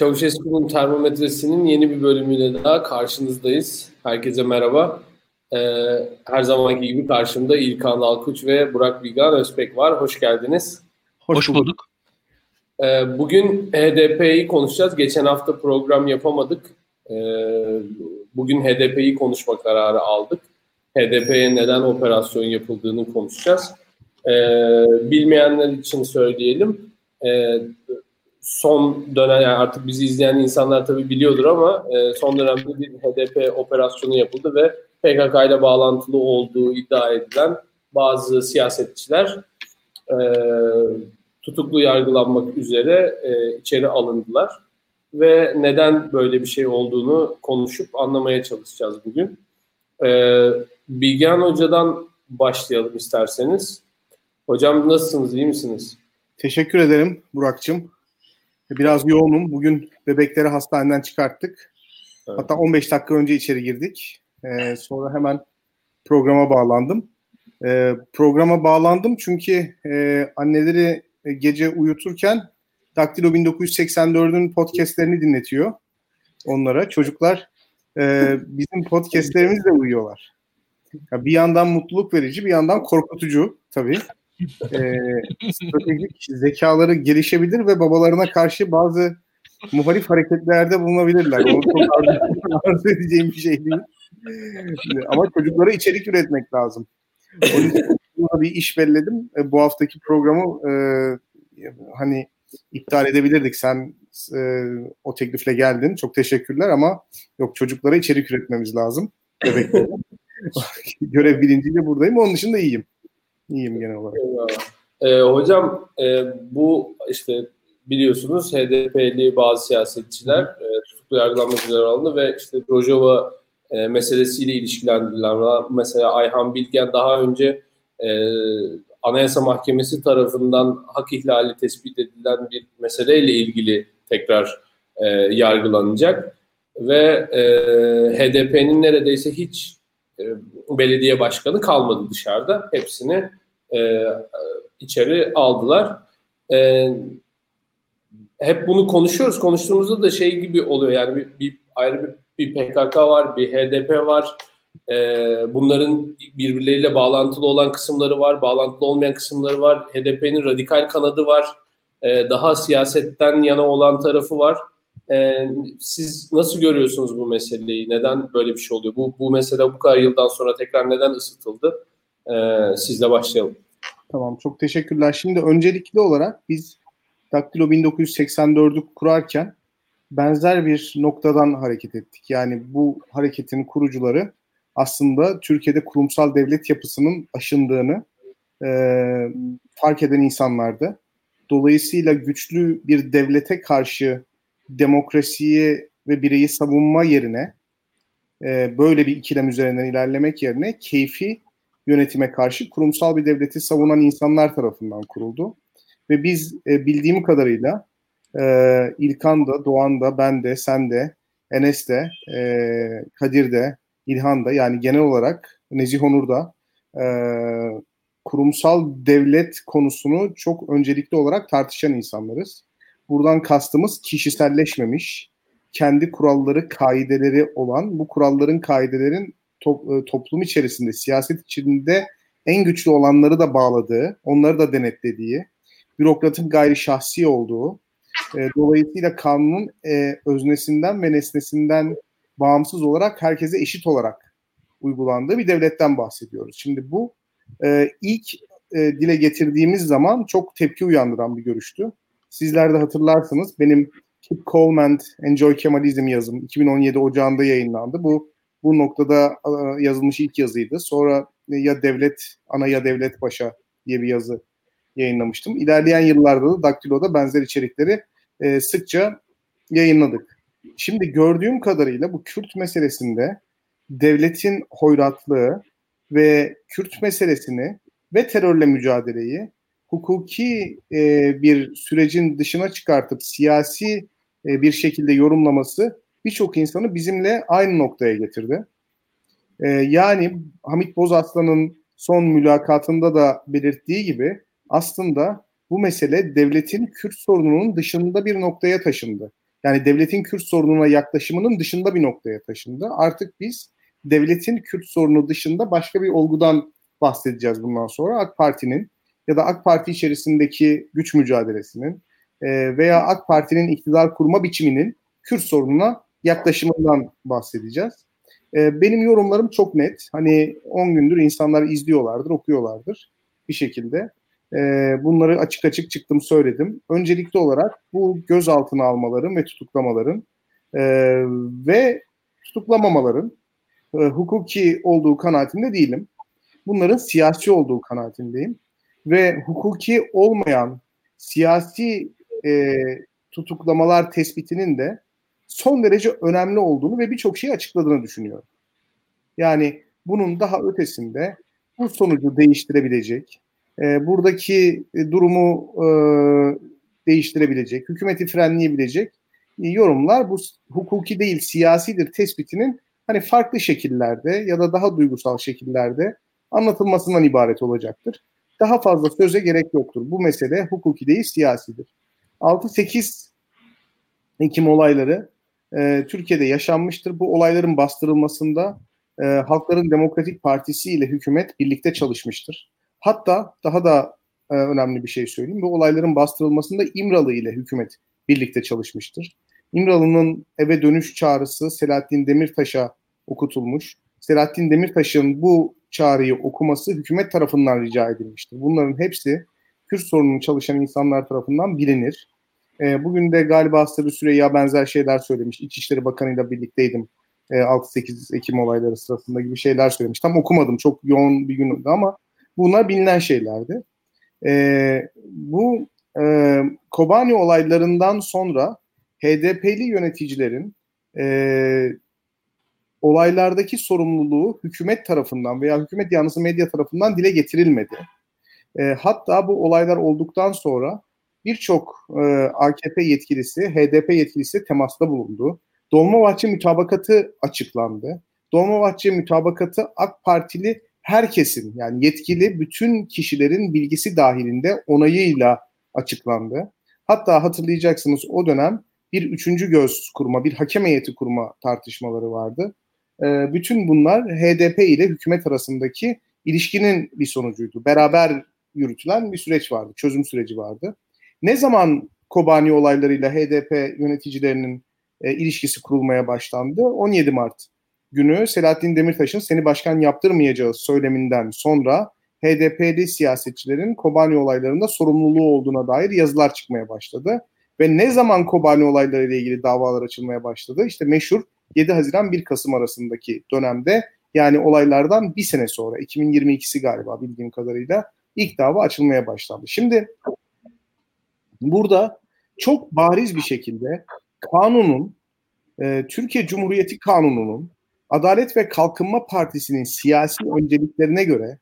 Çavuşesku'nun termometresinin yeni bir bölümüyle daha karşınızdayız. Herkese merhaba. Ee, her zamanki gibi karşımda İlkan Alkuç ve Burak Bilgan Özbek var. Hoş geldiniz. Hoş bulduk. Ee, bugün HDP'yi konuşacağız. Geçen hafta program yapamadık. Ee, bugün HDP'yi konuşma kararı aldık. HDP'ye neden operasyon yapıldığını konuşacağız. Ee, bilmeyenler için söyleyelim. Ee, son dönem yani artık bizi izleyen insanlar tabii biliyordur ama e, son dönemde bir HDP operasyonu yapıldı ve PKK ile bağlantılı olduğu iddia edilen bazı siyasetçiler e, tutuklu yargılanmak üzere e, içeri alındılar ve neden böyle bir şey olduğunu konuşup anlamaya çalışacağız bugün. E, Bilgehan Hoca'dan başlayalım isterseniz. Hocam nasılsınız, iyi misiniz? Teşekkür ederim Burak'cığım. Biraz yoğunum. Bugün bebekleri hastaneden çıkarttık. Evet. Hatta 15 dakika önce içeri girdik. Ee, sonra hemen programa bağlandım. Ee, programa bağlandım çünkü e, anneleri gece uyuturken Daktilo 1984'ün podcastlerini dinletiyor onlara. Çocuklar e, bizim podcastlerimizle uyuyorlar. Ya bir yandan mutluluk verici, bir yandan korkutucu tabii e, stratejik zekaları gelişebilir ve babalarına karşı bazı muhalif hareketlerde bulunabilirler. Onu çok arzu edeceğim bir şey değil. Ama çocuklara içerik üretmek lazım. Onun için bir iş belledim. E, bu haftaki programı e, hani iptal edebilirdik. Sen e, o teklifle geldin. Çok teşekkürler ama yok çocuklara içerik üretmemiz lazım. Görev bilinciyle buradayım. Onun dışında iyiyim. İyiyim genel olarak. Ee, hocam e, bu işte biliyorsunuz HDP'li bazı siyasetçiler e, tutuklu yargılanmak üzere alındı ve işte Rojava e, meselesiyle ilişkilendirilen mesela Ayhan Bilgen daha önce e, Anayasa Mahkemesi tarafından hak ihlali tespit edilen bir meseleyle ilgili tekrar e, yargılanacak ve e, HDP'nin neredeyse hiç e, belediye başkanı kalmadı dışarıda. Hepsini e, içeri aldılar. E, hep bunu konuşuyoruz. Konuştuğumuzda da şey gibi oluyor yani bir, bir ayrı bir, bir PKK var, bir HDP var. E, bunların birbirleriyle bağlantılı olan kısımları var, bağlantılı olmayan kısımları var. HDP'nin radikal kanadı var. E, daha siyasetten yana olan tarafı var. E, siz nasıl görüyorsunuz bu meseleyi? Neden böyle bir şey oluyor? Bu, bu mesele bu kadar yıldan sonra tekrar neden ısıtıldı? E, sizle başlayalım. Tamam çok teşekkürler. Şimdi öncelikli olarak biz Daktilo 1984'ü kurarken benzer bir noktadan hareket ettik. Yani bu hareketin kurucuları aslında Türkiye'de kurumsal devlet yapısının aşındığını e, fark eden insanlardı. Dolayısıyla güçlü bir devlete karşı demokrasiyi ve bireyi savunma yerine e, böyle bir ikilem üzerinden ilerlemek yerine keyfi yönetime karşı kurumsal bir devleti savunan insanlar tarafından kuruldu. Ve biz e, bildiğim kadarıyla e, İlkan da, Doğan da, ben de, sen de, Enes de, e, Kadir de, İlhan da yani genel olarak Nezih Onur da e, kurumsal devlet konusunu çok öncelikli olarak tartışan insanlarız. Buradan kastımız kişiselleşmemiş, kendi kuralları, kaideleri olan, bu kuralların, kaidelerin to- e, toplum içerisinde, siyaset içinde en güçlü olanları da bağladığı, onları da denetlediği, bürokratın gayri şahsi olduğu, e, dolayısıyla kanunun e, öznesinden ve nesnesinden bağımsız olarak herkese eşit olarak uygulandığı bir devletten bahsediyoruz. Şimdi bu e, ilk e, dile getirdiğimiz zaman çok tepki uyandıran bir görüştü. Sizler de hatırlarsınız benim Keep Calm and Enjoy Kemalizm yazım 2017 Ocağı'nda yayınlandı. Bu bu noktada e, yazılmış ilk yazıydı. Sonra ya Devlet Ana ya Devlet Paşa diye bir yazı yayınlamıştım. İlerleyen yıllarda da Daktilo'da benzer içerikleri e, sıkça yayınladık. Şimdi gördüğüm kadarıyla bu Kürt meselesinde devletin hoyratlığı ve Kürt meselesini ve terörle mücadeleyi hukuki e, bir sürecin dışına çıkartıp siyasi e, bir şekilde yorumlaması birçok insanı bizimle aynı noktaya getirdi. E, yani Hamit Bozaslan'ın son mülakatında da belirttiği gibi aslında bu mesele devletin Kürt sorununun dışında bir noktaya taşındı. Yani devletin Kürt sorununa yaklaşımının dışında bir noktaya taşındı. Artık biz devletin Kürt sorunu dışında başka bir olgudan bahsedeceğiz bundan sonra. AK Parti'nin ya da AK Parti içerisindeki güç mücadelesinin e, veya AK Parti'nin iktidar kurma biçiminin Kürt sorununa yaklaşımından bahsedeceğiz. E, benim yorumlarım çok net. Hani 10 gündür insanlar izliyorlardır, okuyorlardır bir şekilde. E, bunları açık açık çıktım söyledim. Öncelikli olarak bu gözaltına almaların ve tutuklamaların e, ve tutuklamamaların e, hukuki olduğu kanaatinde değilim. Bunların siyasi olduğu kanaatindeyim. Ve hukuki olmayan siyasi e, tutuklamalar tespitinin de son derece önemli olduğunu ve birçok şeyi açıkladığını düşünüyorum. Yani bunun daha ötesinde bu sonucu değiştirebilecek, e, buradaki e, durumu e, değiştirebilecek, hükümeti frenleyebilecek e, yorumlar bu hukuki değil siyasidir tespitinin hani farklı şekillerde ya da daha duygusal şekillerde anlatılmasından ibaret olacaktır. Daha fazla söze gerek yoktur. Bu mesele hukuki değil siyasidir. 6-8 Ekim olayları e, Türkiye'de yaşanmıştır. Bu olayların bastırılmasında e, Halkların Demokratik Partisi ile hükümet birlikte çalışmıştır. Hatta daha da e, önemli bir şey söyleyeyim. Bu olayların bastırılmasında İmralı ile hükümet birlikte çalışmıştır. İmralı'nın eve dönüş çağrısı Selahattin Demirtaş'a okutulmuş. Selahattin Demirtaş'ın bu çağrıyı okuması hükümet tarafından rica edilmiştir. Bunların hepsi Kürt sorununu çalışan insanlar tarafından bilinir. E, bugün de galiba Sırrı Süreyya benzer şeyler söylemiş. İçişleri Bakanı ile birlikteydim. E, 6-8 Ekim olayları sırasında gibi şeyler söylemiş. Tam okumadım. Çok yoğun bir gündü ama bunlar bilinen şeylerdi. E, bu e, Kobani olaylarından sonra HDP'li yöneticilerin e, olaylardaki sorumluluğu hükümet tarafından veya hükümet yanlısı medya tarafından dile getirilmedi. E, hatta bu olaylar olduktan sonra birçok e, AKP yetkilisi, HDP yetkilisi temasta bulundu. Dolmabahçe mütabakatı açıklandı. Dolmabahçe mütabakatı AK Partili herkesin yani yetkili bütün kişilerin bilgisi dahilinde onayıyla açıklandı. Hatta hatırlayacaksınız o dönem bir üçüncü göz kurma, bir hakem heyeti kurma tartışmaları vardı. E, bütün bunlar HDP ile hükümet arasındaki ilişkinin bir sonucuydu. Beraber yürütülen bir süreç vardı, çözüm süreci vardı. Ne zaman Kobani olaylarıyla HDP yöneticilerinin e, ilişkisi kurulmaya başlandı? 17 Mart günü Selahattin Demirtaş'ın seni başkan yaptırmayacağız söyleminden sonra HDP'li siyasetçilerin Kobani olaylarında sorumluluğu olduğuna dair yazılar çıkmaya başladı. Ve ne zaman Kobani olaylarıyla ilgili davalar açılmaya başladı? İşte meşhur 7 Haziran 1 Kasım arasındaki dönemde yani olaylardan bir sene sonra 2022'si galiba bildiğim kadarıyla ilk dava açılmaya başlandı. Şimdi burada çok bariz bir şekilde kanunun e, Türkiye Cumhuriyeti Kanunu'nun Adalet ve Kalkınma Partisi'nin siyasi önceliklerine göre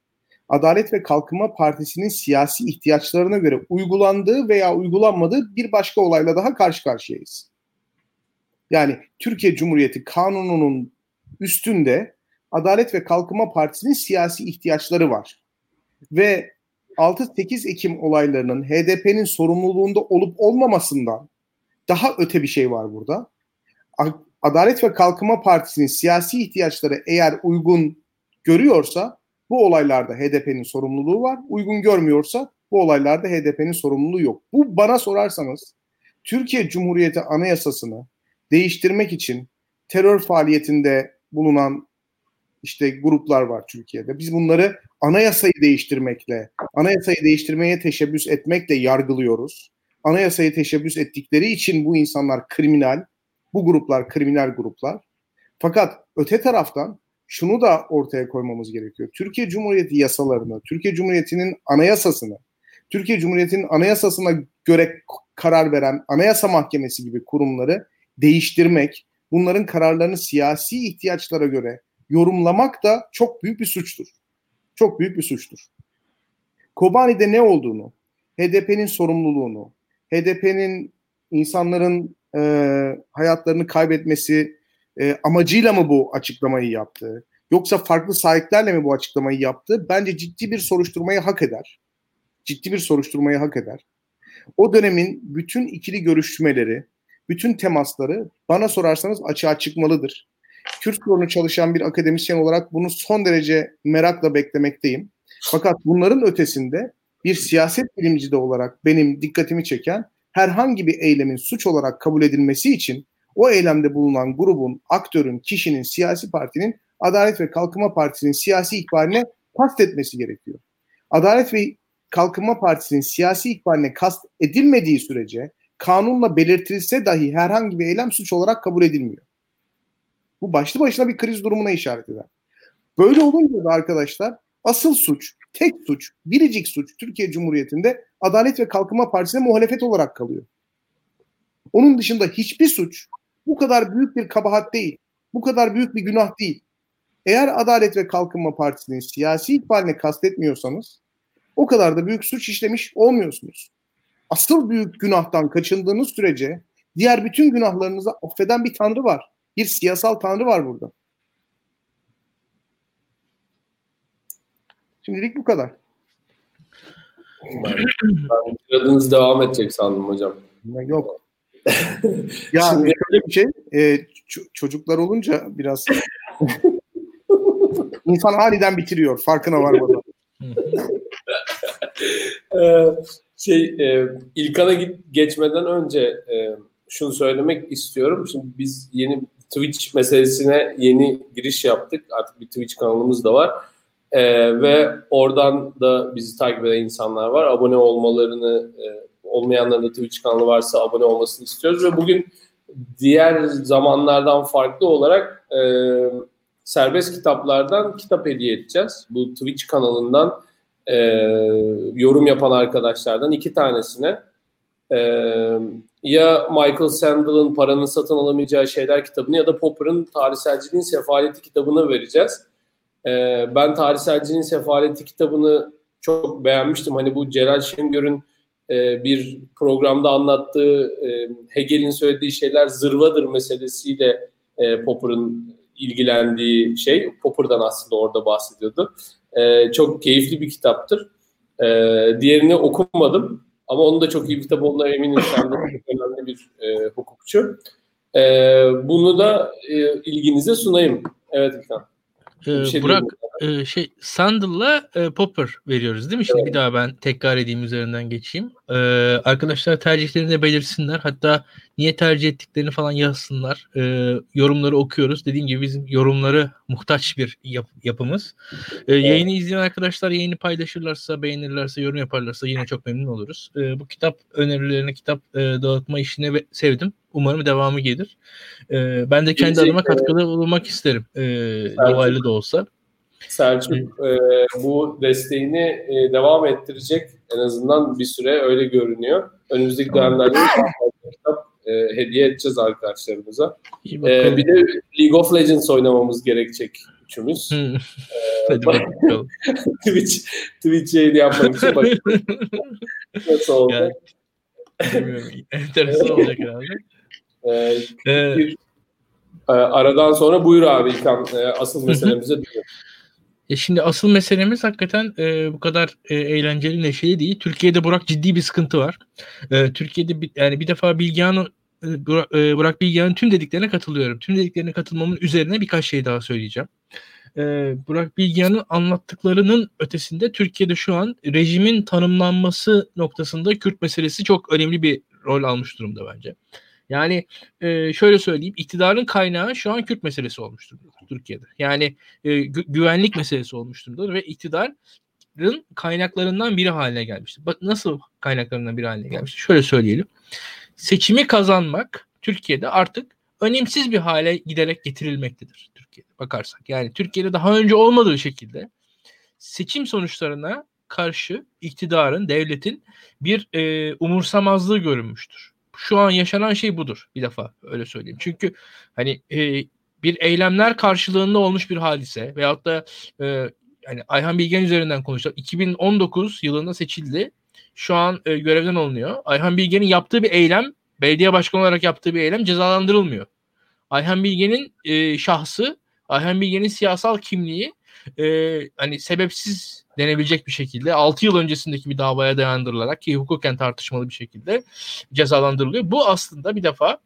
Adalet ve Kalkınma Partisi'nin siyasi ihtiyaçlarına göre uygulandığı veya uygulanmadığı bir başka olayla daha karşı karşıyayız. Yani Türkiye Cumhuriyeti Kanunu'nun üstünde Adalet ve Kalkınma Partisi'nin siyasi ihtiyaçları var. Ve 6-8 Ekim olaylarının HDP'nin sorumluluğunda olup olmamasından daha öte bir şey var burada. Adalet ve Kalkınma Partisi'nin siyasi ihtiyaçları eğer uygun görüyorsa bu olaylarda HDP'nin sorumluluğu var. Uygun görmüyorsa bu olaylarda HDP'nin sorumluluğu yok. Bu bana sorarsanız Türkiye Cumhuriyeti Anayasası'nı değiştirmek için terör faaliyetinde bulunan işte gruplar var Türkiye'de. Biz bunları anayasayı değiştirmekle, anayasayı değiştirmeye teşebbüs etmekle yargılıyoruz. Anayasayı teşebbüs ettikleri için bu insanlar kriminal, bu gruplar kriminal gruplar. Fakat öte taraftan şunu da ortaya koymamız gerekiyor. Türkiye Cumhuriyeti yasalarını, Türkiye Cumhuriyeti'nin anayasasını, Türkiye Cumhuriyeti'nin anayasasına göre karar veren Anayasa Mahkemesi gibi kurumları değiştirmek, bunların kararlarını siyasi ihtiyaçlara göre yorumlamak da çok büyük bir suçtur. Çok büyük bir suçtur. Kobani'de ne olduğunu, HDP'nin sorumluluğunu, HDP'nin insanların e, hayatlarını kaybetmesi e, amacıyla mı bu açıklamayı yaptı? Yoksa farklı sahiplerle mi bu açıklamayı yaptı? Bence ciddi bir soruşturmayı hak eder. Ciddi bir soruşturmayı hak eder. O dönemin bütün ikili görüşmeleri, bütün temasları bana sorarsanız açığa çıkmalıdır. Kürt sorunu çalışan bir akademisyen olarak bunu son derece merakla beklemekteyim. Fakat bunların ötesinde bir siyaset bilimci de olarak benim dikkatimi çeken herhangi bir eylemin suç olarak kabul edilmesi için o eylemde bulunan grubun, aktörün, kişinin, siyasi partinin Adalet ve Kalkınma Partisi'nin siyasi ikbaline kast etmesi gerekiyor. Adalet ve Kalkınma Partisi'nin siyasi ikbaline kast edilmediği sürece kanunla belirtilse dahi herhangi bir eylem suç olarak kabul edilmiyor. Bu başlı başına bir kriz durumuna işaret eder. Böyle olunca da arkadaşlar asıl suç, tek suç, biricik suç Türkiye Cumhuriyeti'nde Adalet ve Kalkınma Partisi'ne muhalefet olarak kalıyor. Onun dışında hiçbir suç bu kadar büyük bir kabahat değil. Bu kadar büyük bir günah değil. Eğer Adalet ve Kalkınma Partisi'nin siyasi ikbaline kastetmiyorsanız o kadar da büyük suç işlemiş olmuyorsunuz. Asıl büyük günahtan kaçındığınız sürece diğer bütün günahlarınızı affeden bir tanrı var. Bir siyasal tanrı var burada. Şimdilik bu kadar. Ben adınız devam edecek sandım hocam. Yok. ya Şimdi... şöyle bir şey, e, çocuklar olunca biraz insan aniden bitiriyor. Farkına varmadan. ee, şey, e, İlkan'a geçmeden önce e, şunu söylemek istiyorum. Şimdi biz yeni Twitch meselesine yeni giriş yaptık. Artık bir Twitch kanalımız da var. Ee, ve oradan da bizi takip eden insanlar var. Abone olmalarını, e, olmayanların da Twitch kanalı varsa abone olmasını istiyoruz. Ve bugün diğer zamanlardan farklı olarak e, serbest kitaplardan kitap hediye edeceğiz. Bu Twitch kanalından e, yorum yapan arkadaşlardan iki tanesine e, ya Michael Sandel'ın Paranın Satın Alamayacağı Şeyler kitabını ya da Popper'ın Tarihselciliğin Sefaleti kitabını vereceğiz. E, ben Tarihselciliğin Sefaleti kitabını çok beğenmiştim. Hani bu Celal Şengör'ün e, bir programda anlattığı e, Hegel'in söylediği şeyler zırvadır meselesiyle e, Popper'ın ilgilendiği şey. Popper'dan aslında orada bahsediyordu. E, çok keyifli bir kitaptır. E, diğerini okumadım ama onun da çok iyi bir kitap olduğuna eminim. Sen de önemli bir e, hukukçu. E, bunu da e, ilginize sunayım. Evet İlkan. Ee, şey Burak e, şey Sandal'la e, Popper veriyoruz değil mi? Şimdi evet. bir daha ben tekrar edeyim üzerinden geçeyim. Ee, arkadaşlar tercihlerini de belirsinler. Hatta niye tercih ettiklerini falan yazsınlar. Ee, yorumları okuyoruz. Dediğim gibi bizim yorumları muhtaç bir yap- yapımız. Evet. Yayını izleyen arkadaşlar yayını paylaşırlarsa, beğenirlerse, yorum yaparlarsa yine çok memnun oluruz. Ee, bu kitap önerilerini, kitap e, dağıtma işini sevdim. Umarım devamı gelir. Ee, ben de kendi Gelecek, adıma katkıda bulunmak isterim. Ee, dolaylı da olsa. Selçuk e, bu desteğini e, devam ettirecek en azından bir süre öyle görünüyor. Önümüzdeki dönemlerde kitap e, hediye edeceğiz arkadaşlarımıza. E, bir de League of Legends oynamamız gerekecek üçümüz. e, bakalım. Twitch, Twitch yayını yapmak için bak. Nasıl oldu? Yani, bilmiyorum. Enteresan olacak herhalde. Ee, ee, bir, e, aradan sonra buyur abi İlkan e, asıl meselemize dönüyoruz. Ya şimdi asıl meselemiz hakikaten e, bu kadar e, eğlenceli neşeli değil. Türkiye'de Burak ciddi bir sıkıntı var. E, Türkiye'de bir, yani bir defa Bilgehan e, Burak, e, Burak Bilgehan'ın tüm dediklerine katılıyorum. Tüm dediklerine katılmamın üzerine birkaç şey daha söyleyeceğim. E, Burak Bilgehan'ın anlattıklarının ötesinde Türkiye'de şu an rejimin tanımlanması noktasında Kürt meselesi çok önemli bir rol almış durumda bence. Yani e, şöyle söyleyeyim iktidarın kaynağı şu an Kürt meselesi olmuş durumda Türkiye'de. Yani e, gü- güvenlik meselesi olmuş durumda ve iktidarın kaynaklarından biri haline gelmiştir. Bak nasıl kaynaklarından biri haline gelmiştir? Şöyle söyleyelim. Seçimi kazanmak Türkiye'de artık önemsiz bir hale giderek getirilmektedir Türkiye'de bakarsak. Yani Türkiye'de daha önce olmadığı şekilde seçim sonuçlarına karşı iktidarın, devletin bir e, umursamazlığı görünmüştür şu an yaşanan şey budur bir defa öyle söyleyeyim. Çünkü hani e, bir eylemler karşılığında olmuş bir hadise veyahut da e, yani Ayhan Bilgen üzerinden konuşalım. 2019 yılında seçildi. Şu an e, görevden alınıyor. Ayhan Bilgen'in yaptığı bir eylem, belediye başkanı olarak yaptığı bir eylem cezalandırılmıyor. Ayhan Bilgen'in e, şahsı, Ayhan Bilgen'in siyasal kimliği e, hani sebepsiz denebilecek bir şekilde 6 yıl öncesindeki bir davaya dayandırılarak ki hukuken tartışmalı bir şekilde cezalandırılıyor. Bu aslında bir defa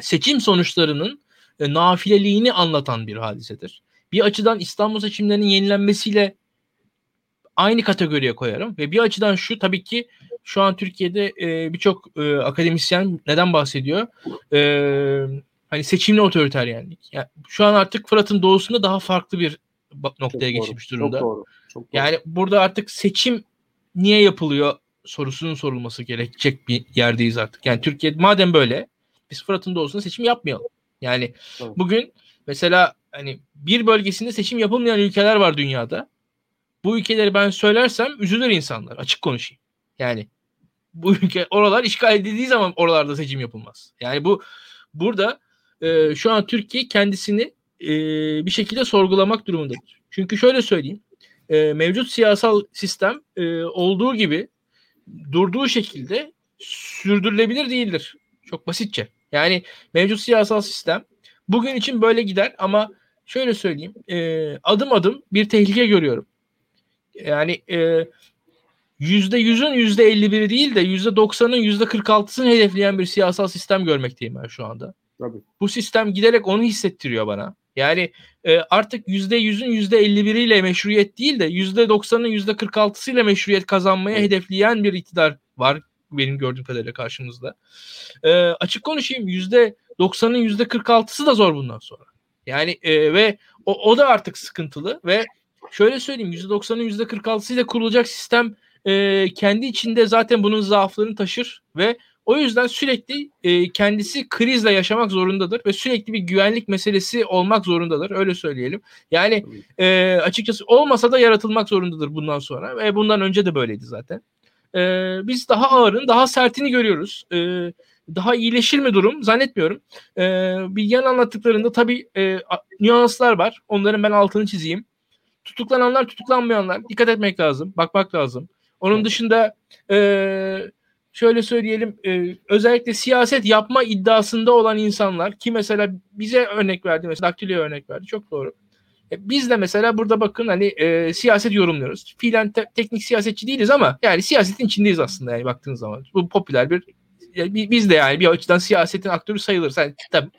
seçim sonuçlarının e, nafileliğini anlatan bir hadisedir. Bir açıdan İstanbul seçimlerinin yenilenmesiyle aynı kategoriye koyarım ve bir açıdan şu tabii ki şu an Türkiye'de e, birçok e, akademisyen neden bahsediyor? E, hani seçimli otoriteryenlik. Yani şu an artık Fırat'ın doğusunda daha farklı bir noktaya çok geçmiş doğru, durumda. Çok doğru, çok doğru. Yani burada artık seçim niye yapılıyor sorusunun sorulması gerekecek bir yerdeyiz artık. Yani Türkiye madem böyle biz Fırat'ın doğusunda seçim yapmayalım. Yani evet. bugün mesela hani bir bölgesinde seçim yapılmayan ülkeler var dünyada. Bu ülkeleri ben söylersem üzülür insanlar. Açık konuşayım. Yani bu ülke oralar işgal edildiği zaman oralarda seçim yapılmaz. Yani bu burada e, şu an Türkiye kendisini e, bir şekilde sorgulamak durumundadır. Çünkü şöyle söyleyeyim. E, mevcut siyasal sistem e, olduğu gibi durduğu şekilde sürdürülebilir değildir. Çok basitçe. Yani mevcut siyasal sistem bugün için böyle gider ama şöyle söyleyeyim. E, adım adım bir tehlike görüyorum. Yani e, yüzde yüzün yüzde elli biri değil de yüzde doksanın yüzde kırk altısını hedefleyen bir siyasal sistem görmekteyim ben şu anda. Tabii. Bu sistem giderek onu hissettiriyor bana. Yani e, artık yüzde yüzün yüzde elli biriyle meşruiyet değil de yüzde doksanın yüzde kırk altısıyla meşruiyet kazanmaya hedefleyen bir iktidar var benim gördüğüm kadarıyla karşımızda. E, açık konuşayım yüzde doksanın yüzde kırk altısı da zor bundan sonra. Yani e, ve o, o da artık sıkıntılı ve şöyle söyleyeyim yüzde doksanın yüzde kırk altısıyla kurulacak sistem e, kendi içinde zaten bunun zaaflarını taşır ve o yüzden sürekli e, kendisi krizle yaşamak zorundadır ve sürekli bir güvenlik meselesi olmak zorundadır. Öyle söyleyelim. Yani e, açıkçası olmasa da yaratılmak zorundadır bundan sonra ve bundan önce de böyleydi zaten. E, biz daha ağırın, daha sertini görüyoruz. E, daha iyileşir mi durum? Zannetmiyorum. E, Bilgehan anlattıklarında tabii e, nüanslar var. Onların ben altını çizeyim. Tutuklananlar, tutuklanmayanlar dikkat etmek lazım, bakmak lazım. Onun dışında e, şöyle söyleyelim e, özellikle siyaset yapma iddiasında olan insanlar ki mesela bize örnek verdi mesela Daktilo'ya örnek verdi çok doğru. E, biz de mesela burada bakın hani e, siyaset yorumluyoruz. Fiilen te- teknik siyasetçi değiliz ama yani siyasetin içindeyiz aslında yani baktığınız zaman. Bu popüler bir yani biz de yani bir açıdan siyasetin aktörü sayılırız. Yani, tabii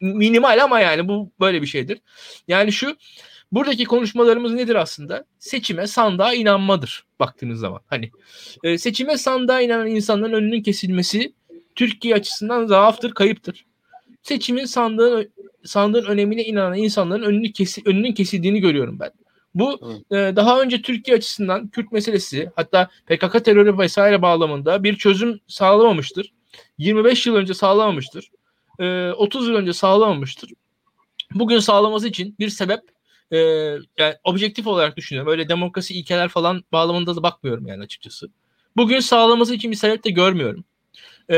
minimal ama yani bu böyle bir şeydir. Yani şu Buradaki konuşmalarımız nedir aslında? Seçime sandığa inanmadır baktığınız zaman. Hani e, seçime sandığa inanan insanların önünün kesilmesi Türkiye açısından zaaftır, kayıptır. Seçimin sandığın sandığın önemine inanan insanların önünü kesi, önünün kesildiğini görüyorum ben. Bu e, daha önce Türkiye açısından Kürt meselesi hatta PKK terörü vesaire bağlamında bir çözüm sağlamamıştır. 25 yıl önce sağlamamıştır. E, 30 yıl önce sağlamamıştır. Bugün sağlaması için bir sebep e, yani objektif olarak düşünüyorum. Öyle demokrasi ilkeler falan bağlamında da bakmıyorum yani açıkçası. Bugün sağlaması için bir sebep de görmüyorum. E,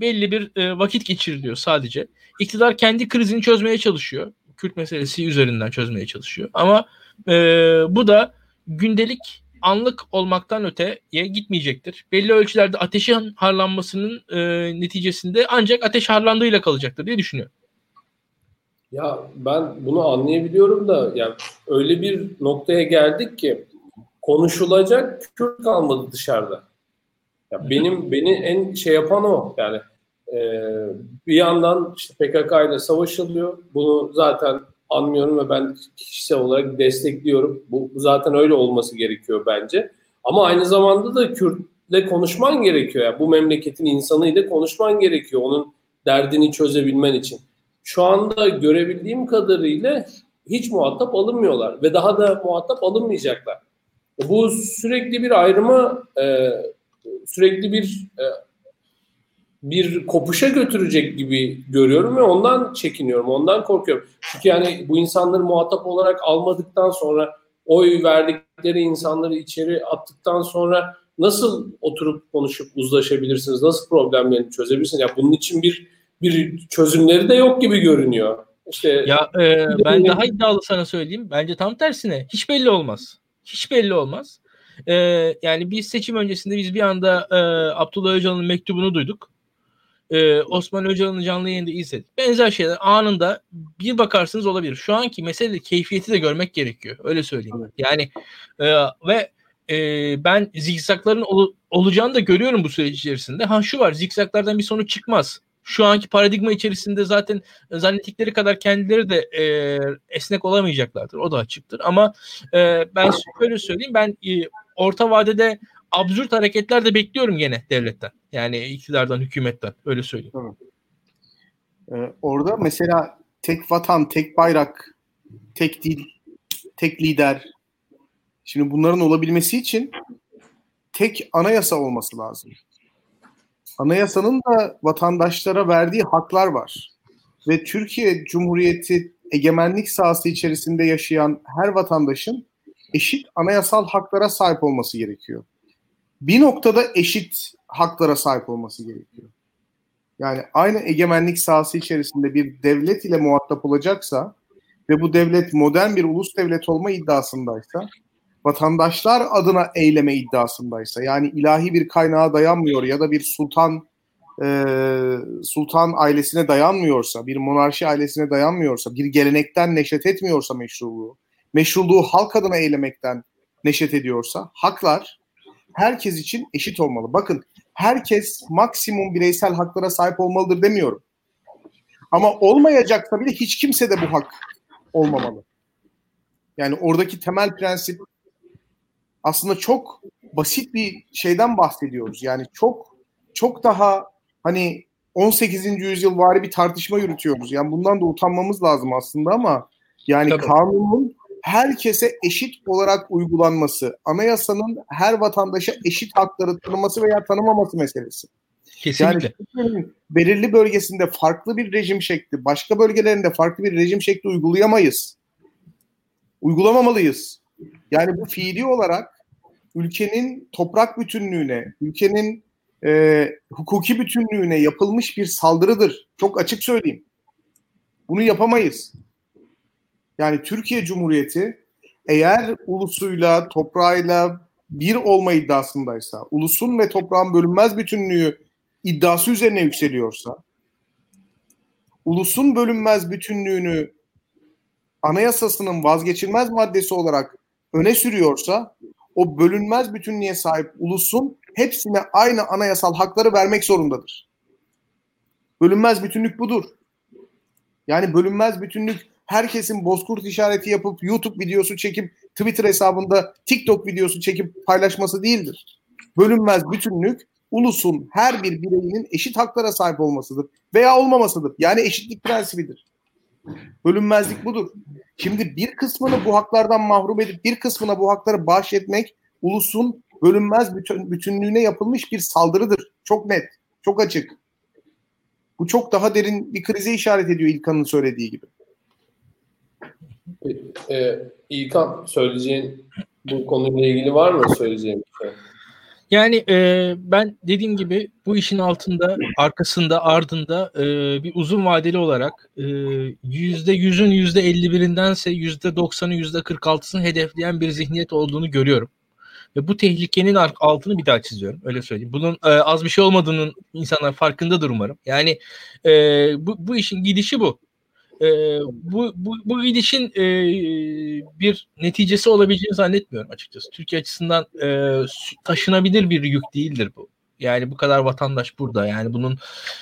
belli bir e, vakit geçiriliyor sadece. İktidar kendi krizini çözmeye çalışıyor. Kürt meselesi üzerinden çözmeye çalışıyor. Ama e, bu da gündelik anlık olmaktan öteye gitmeyecektir. Belli ölçülerde ateşin harlanmasının e, neticesinde ancak ateş harlandığıyla kalacaktır diye düşünüyorum. Ya ben bunu anlayabiliyorum da yani öyle bir noktaya geldik ki konuşulacak Kürt kalmadı dışarıda. Ya benim beni en şey yapan o yani e, bir yandan işte PKK ile savaşılıyor. Bunu zaten anlıyorum ve ben kişisel olarak destekliyorum. Bu, bu zaten öyle olması gerekiyor bence. Ama aynı zamanda da Kürt'le konuşman gerekiyor. Yani bu memleketin insanıyla konuşman gerekiyor. Onun derdini çözebilmen için şu anda görebildiğim kadarıyla hiç muhatap alınmıyorlar ve daha da muhatap alınmayacaklar. Bu sürekli bir ayrıma e, sürekli bir e, bir kopuşa götürecek gibi görüyorum ve ondan çekiniyorum, ondan korkuyorum. Çünkü yani bu insanları muhatap olarak almadıktan sonra oy verdikleri insanları içeri attıktan sonra nasıl oturup konuşup uzlaşabilirsiniz? Nasıl problemlerini çözebilirsiniz? Ya yani bunun için bir bir çözümleri de yok gibi görünüyor. İşte ya e, ben daha iddialı sana söyleyeyim. Bence tam tersine hiç belli olmaz. Hiç belli olmaz. E, yani biz seçim öncesinde biz bir anda e, Abdullah Öcalan'ın mektubunu duyduk. E, Osman Öcalan'ın canlı yayında izledik. Benzer şeyler anında bir bakarsınız olabilir. Şu anki mesele keyfiyeti de görmek gerekiyor. Öyle söyleyeyim. Evet. Yani e, ve e, ben zikzakların ol, olacağını da görüyorum bu süreç içerisinde. Ha şu var zikzaklardan bir sonuç çıkmaz. Şu anki paradigma içerisinde zaten zannettikleri kadar kendileri de e, esnek olamayacaklardır. O da açıktır. Ama e, ben şöyle söyleyeyim ben e, orta vadede absürt hareketler de bekliyorum gene devletten. Yani iktidardan, hükümetten. Öyle söyleyeyim. Ee, orada mesela tek vatan, tek bayrak, tek dil, tek lider. Şimdi bunların olabilmesi için tek anayasa olması lazım. Anayasanın da vatandaşlara verdiği haklar var. Ve Türkiye Cumhuriyeti egemenlik sahası içerisinde yaşayan her vatandaşın eşit anayasal haklara sahip olması gerekiyor. Bir noktada eşit haklara sahip olması gerekiyor. Yani aynı egemenlik sahası içerisinde bir devlet ile muhatap olacaksa ve bu devlet modern bir ulus devlet olma iddiasındaysa, vatandaşlar adına eyleme iddiasındaysa, yani ilahi bir kaynağa dayanmıyor ya da bir sultan e, sultan ailesine dayanmıyorsa, bir monarşi ailesine dayanmıyorsa, bir gelenekten neşet etmiyorsa meşruluğu, meşruluğu halk adına eylemekten neşet ediyorsa, haklar herkes için eşit olmalı. Bakın herkes maksimum bireysel haklara sahip olmalıdır demiyorum. Ama olmayacaksa bile hiç kimse de bu hak olmamalı. Yani oradaki temel prensip aslında çok basit bir şeyden bahsediyoruz. Yani çok çok daha hani 18. yüzyıl vari bir tartışma yürütüyoruz. Yani bundan da utanmamız lazım aslında ama yani Tabii. kanunun herkese eşit olarak uygulanması, anayasanın her vatandaşa eşit hakları tanıması veya tanımaması meselesi. Kesinlikle. Yani belirli bölgesinde farklı bir rejim şekli, başka bölgelerinde farklı bir rejim şekli uygulayamayız. Uygulamamalıyız. Yani bu fiili olarak ülkenin toprak bütünlüğüne, ülkenin e, hukuki bütünlüğüne yapılmış bir saldırıdır. Çok açık söyleyeyim. Bunu yapamayız. Yani Türkiye Cumhuriyeti eğer ulusuyla, toprağıyla bir olma iddiasındaysa, ulusun ve toprağın bölünmez bütünlüğü iddiası üzerine yükseliyorsa, ulusun bölünmez bütünlüğünü anayasasının vazgeçilmez maddesi olarak öne sürüyorsa, o bölünmez bütünlüğe sahip ulusun hepsine aynı anayasal hakları vermek zorundadır. Bölünmez bütünlük budur. Yani bölünmez bütünlük herkesin bozkurt işareti yapıp YouTube videosu çekip Twitter hesabında TikTok videosu çekip paylaşması değildir. Bölünmez bütünlük ulusun her bir bireyinin eşit haklara sahip olmasıdır veya olmamasıdır. Yani eşitlik prensibidir. Bölünmezlik budur. Şimdi bir kısmını bu haklardan mahrum edip bir kısmına bu hakları bahşetmek ulusun bölünmez bütün, bütünlüğüne yapılmış bir saldırıdır. Çok net, çok açık. Bu çok daha derin bir krize işaret ediyor İlkan'ın söylediği gibi. Ee, İlkan söyleyeceğin bu konuyla ilgili var mı söyleyeceğim bir şey? Yani e, ben dediğim gibi bu işin altında, arkasında, ardında e, bir uzun vadeli olarak e, yüzde yüzün yüzde elli birindense yüzde doksanı yüzde kırk altısını hedefleyen bir zihniyet olduğunu görüyorum. Ve bu tehlikenin altını bir daha çiziyorum. Öyle söyleyeyim. Bunun e, az bir şey olmadığının insanlar farkındadır umarım. Yani e, bu, bu işin gidişi bu e, bu, bu, bu gidişin e, bir neticesi olabileceğini zannetmiyorum açıkçası. Türkiye açısından e, taşınabilir bir yük değildir bu. Yani bu kadar vatandaş burada. Yani bunun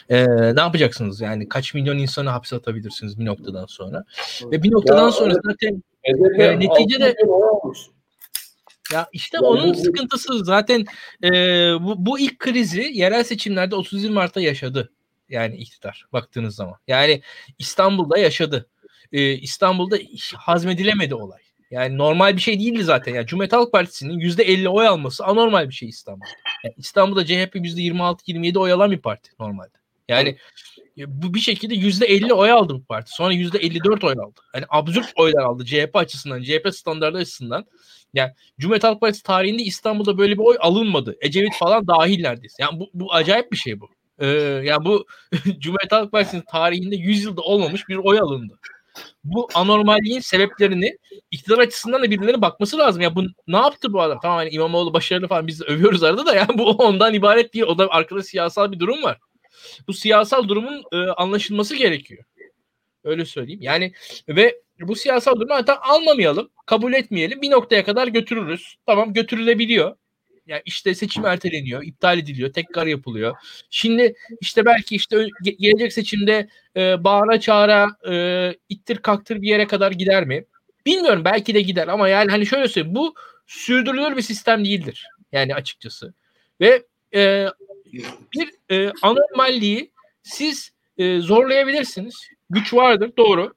e, ne yapacaksınız? Yani kaç milyon insanı hapse atabilirsiniz bir noktadan sonra. Ve bir noktadan ya, sonra zaten e, neticede ya işte yani onun bu, sıkıntısı zaten e, bu, bu ilk krizi yerel seçimlerde 31 Mart'ta yaşadı yani iktidar baktığınız zaman. Yani İstanbul'da yaşadı. Ee, İstanbul'da hazmedilemedi olay. Yani normal bir şey değildi zaten. Yani Cumhuriyet Halk Partisi'nin %50 oy alması anormal bir şey İstanbul'da. Yani İstanbul'da CHP %26-27 oy alan bir parti normalde. Yani bu bir şekilde %50 oy aldı bu parti. Sonra %54 oy aldı. Yani absürt oylar aldı CHP açısından, CHP standartı açısından. Yani Cumhuriyet Halk Partisi tarihinde İstanbul'da böyle bir oy alınmadı. Ecevit falan dahil neredeyse. Yani bu, bu acayip bir şey bu. Ee, ya bu Cumhuriyet Halk Partisi'nin tarihinde 100 yılda olmamış bir oy alındı. Bu anormalliğin sebeplerini iktidar açısından da birilerine bakması lazım. Ya bu ne yaptı bu adam? Tamam hani İmamoğlu başarılı falan biz de övüyoruz arada da ya bu ondan ibaret değil. O da arkada siyasal bir durum var. Bu siyasal durumun e, anlaşılması gerekiyor. Öyle söyleyeyim. Yani ve bu siyasal durumu hatta almamayalım, kabul etmeyelim. Bir noktaya kadar götürürüz. Tamam götürülebiliyor. Yani işte seçim erteleniyor, iptal ediliyor, tekrar yapılıyor. Şimdi işte belki işte gelecek seçimde e, bağıra çağıra e, ittir kaktır bir yere kadar gider mi? Bilmiyorum belki de gider ama yani hani şöyle söyleyeyim bu sürdürülür bir sistem değildir. Yani açıkçası. Ve e, bir e, anormalliği siz e, zorlayabilirsiniz. Güç vardır doğru.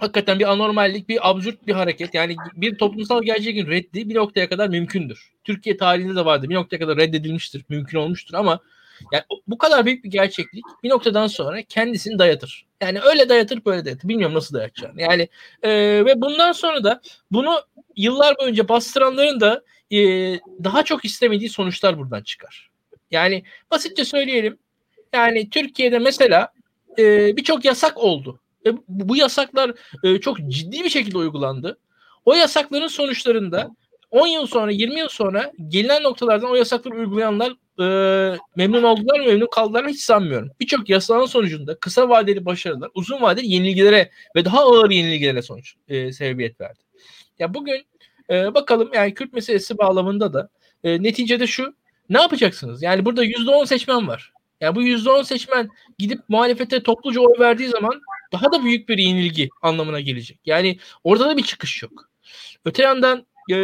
Hakikaten bir anormallik, bir absürt bir hareket. Yani bir toplumsal gerçeğin reddi bir noktaya kadar mümkündür. Türkiye tarihinde de vardı. Bir noktaya kadar reddedilmiştir, mümkün olmuştur ama yani bu kadar büyük bir gerçeklik bir noktadan sonra kendisini dayatır. Yani öyle dayatır böyle dayatır. Bilmiyorum nasıl dayatacağını. Yani e, ve bundan sonra da bunu yıllar boyunca bastıranların da e, daha çok istemediği sonuçlar buradan çıkar. Yani basitçe söyleyelim. Yani Türkiye'de mesela e, birçok yasak oldu. E, bu yasaklar e, çok ciddi bir şekilde uygulandı. O yasakların sonuçlarında 10 yıl sonra 20 yıl sonra gelinen noktalardan o yasakları uygulayanlar e, memnun oldular mı memnun kaldılar mı hiç sanmıyorum. Birçok yasağın sonucunda kısa vadeli başarılar uzun vadeli yenilgilere ve daha ağır yenilgilere sonuç e, sebebiyet verdi. Ya bugün e, bakalım yani Kürt meselesi bağlamında da e, neticede şu ne yapacaksınız? Yani burada %10 seçmen var. Yani bu %10 seçmen gidip muhalefete topluca oy verdiği zaman daha da büyük bir yenilgi anlamına gelecek. Yani orada da bir çıkış yok. Öte yandan e,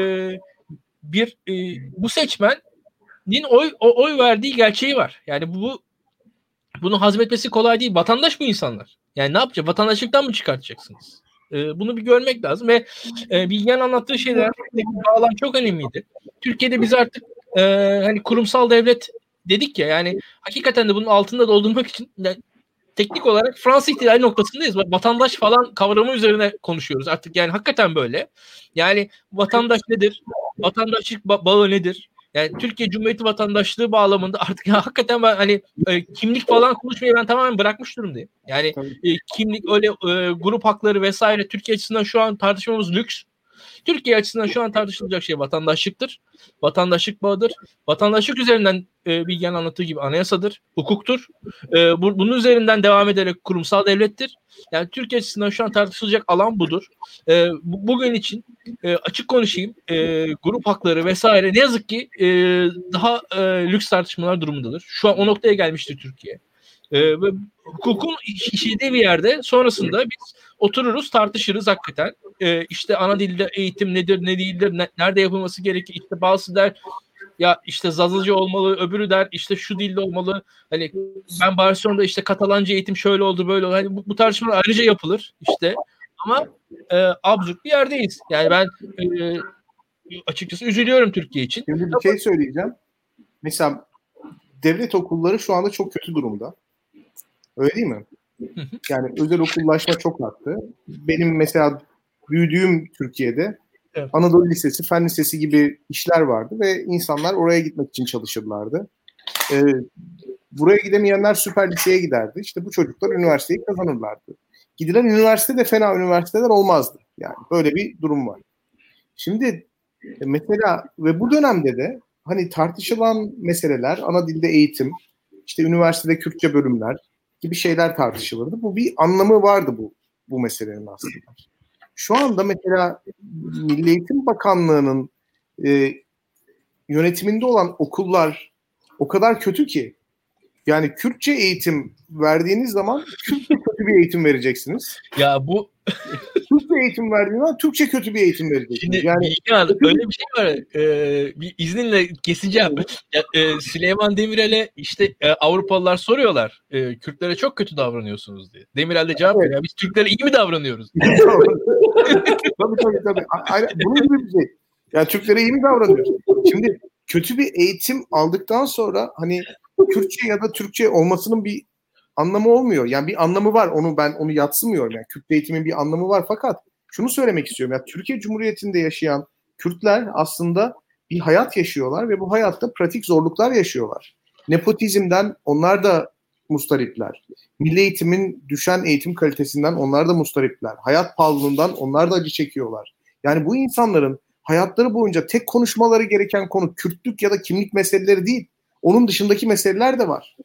bir e, bu seçmenin oy o, oy verdiği gerçeği var. Yani bu bunu hazmetmesi kolay değil. Vatandaş bu insanlar. Yani ne yapacak? Vatandaşlıktan mı çıkartacaksınız? E, bunu bir görmek lazım ve e, Bilgehan anlattığı şeyler bağlam çok önemliydi. Türkiye'de biz artık e, hani kurumsal devlet dedik ya yani hakikaten de bunun altında doldurmak için teknik olarak Fransız ihtilali noktasındayız. Vatandaş falan kavramı üzerine konuşuyoruz artık yani hakikaten böyle. Yani vatandaş nedir? Vatandaşlık ba- bağı nedir? Yani Türkiye Cumhuriyeti vatandaşlığı bağlamında artık ya hakikaten ben hani e, kimlik falan konuşmayı ben tamamen bırakmış durumdayım. Yani e, kimlik öyle e, grup hakları vesaire Türkiye açısından şu an tartışmamız lüks. Türkiye açısından şu an tartışılacak şey vatandaşlıktır. Vatandaşlık bağıdır. Vatandaşlık üzerinden e, Bilgen anlattığı gibi anayasadır, hukuktur. E, bu, bunun üzerinden devam ederek kurumsal devlettir. Yani Türkiye açısından şu an tartışılacak alan budur. E, bu, bugün için e, açık konuşayım. E, grup hakları vesaire ne yazık ki e, daha e, lüks tartışmalar durumundadır. Şu an o noktaya gelmiştir Türkiye. E, ve hukukun işlediği bir yerde sonrasında biz otururuz tartışırız hakikaten. E, işte ana dilde eğitim nedir ne değildir ne, nerede yapılması gerekir işte bazı der ya işte Zazıcı olmalı öbürü der işte şu dilde olmalı hani ben Barcelona'da işte Katalanca eğitim şöyle oldu böyle oldu hani bu, bu tartışmalar ayrıca yapılır işte ama e, absürt bir yerdeyiz yani ben e, açıkçası üzülüyorum Türkiye için. Şimdi bir şey söyleyeceğim. Mesela devlet okulları şu anda çok kötü durumda. Öyle değil mi? Yani özel okullaşma çok arttı. Benim mesela büyüdüğüm Türkiye'de evet. Anadolu Lisesi, Fen Lisesi gibi işler vardı ve insanlar oraya gitmek için çalışırlardı. Ee, buraya gidemeyenler süper liseye giderdi. İşte bu çocuklar üniversiteyi kazanırlardı. Gidilen üniversite de fena üniversiteler olmazdı. Yani böyle bir durum var. Şimdi e, mesela ve bu dönemde de hani tartışılan meseleler ana dilde eğitim, işte üniversitede Kürtçe bölümler, gibi şeyler tartışılırdı. Bu bir anlamı vardı bu bu meselenin aslında. Şu anda mesela Milli Eğitim Bakanlığı'nın e, yönetiminde olan okullar o kadar kötü ki yani Kürtçe eğitim verdiğiniz zaman Kürtçe kötü bir eğitim vereceksiniz. Ya bu Türkçe eğitim verdiğiniz zaman Türkçe kötü bir eğitim vereceksiniz. Şimdi yani ya, öyle bir şey var. Ee, bir izninle keseceğim. Ya, e, Süleyman Demirel'e işte e, Avrupalılar soruyorlar. E, Kürtlere çok kötü davranıyorsunuz diye. Demirel de cevap veriyor. Biz Türklere iyi mi davranıyoruz? tabii tabii tabii. Aynen, bunun gibi bir şey. Yani Türklere iyi mi davranıyoruz? Şimdi kötü bir eğitim aldıktan sonra hani Kürtçe ya da Türkçe olmasının bir anlamı olmuyor. Yani bir anlamı var. Onu ben onu yatsımıyorum. Yani Kürt eğitimin bir anlamı var fakat şunu söylemek istiyorum. Yani Türkiye Cumhuriyeti'nde yaşayan Kürtler aslında bir hayat yaşıyorlar ve bu hayatta pratik zorluklar yaşıyorlar. Nepotizmden onlar da mustaripler. Milli eğitimin düşen eğitim kalitesinden onlar da mustaripler. Hayat pahalılığından onlar da acı çekiyorlar. Yani bu insanların hayatları boyunca tek konuşmaları gereken konu Kürtlük ya da kimlik meseleleri değil. Onun dışındaki meseleler de var.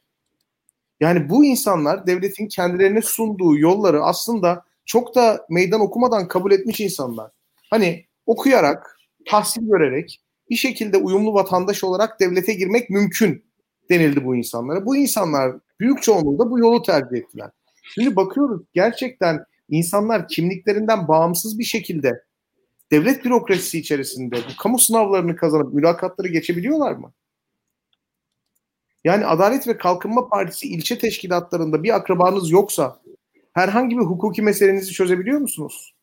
Yani bu insanlar devletin kendilerine sunduğu yolları aslında çok da meydan okumadan kabul etmiş insanlar. Hani okuyarak, tahsil görerek bir şekilde uyumlu vatandaş olarak devlete girmek mümkün denildi bu insanlara. Bu insanlar büyük çoğunluğunda bu yolu tercih ettiler. Şimdi bakıyoruz gerçekten insanlar kimliklerinden bağımsız bir şekilde devlet bürokrasisi içerisinde bu kamu sınavlarını kazanıp mülakatları geçebiliyorlar mı? Yani Adalet ve Kalkınma Partisi ilçe teşkilatlarında bir akrabanız yoksa herhangi bir hukuki meselenizi çözebiliyor musunuz?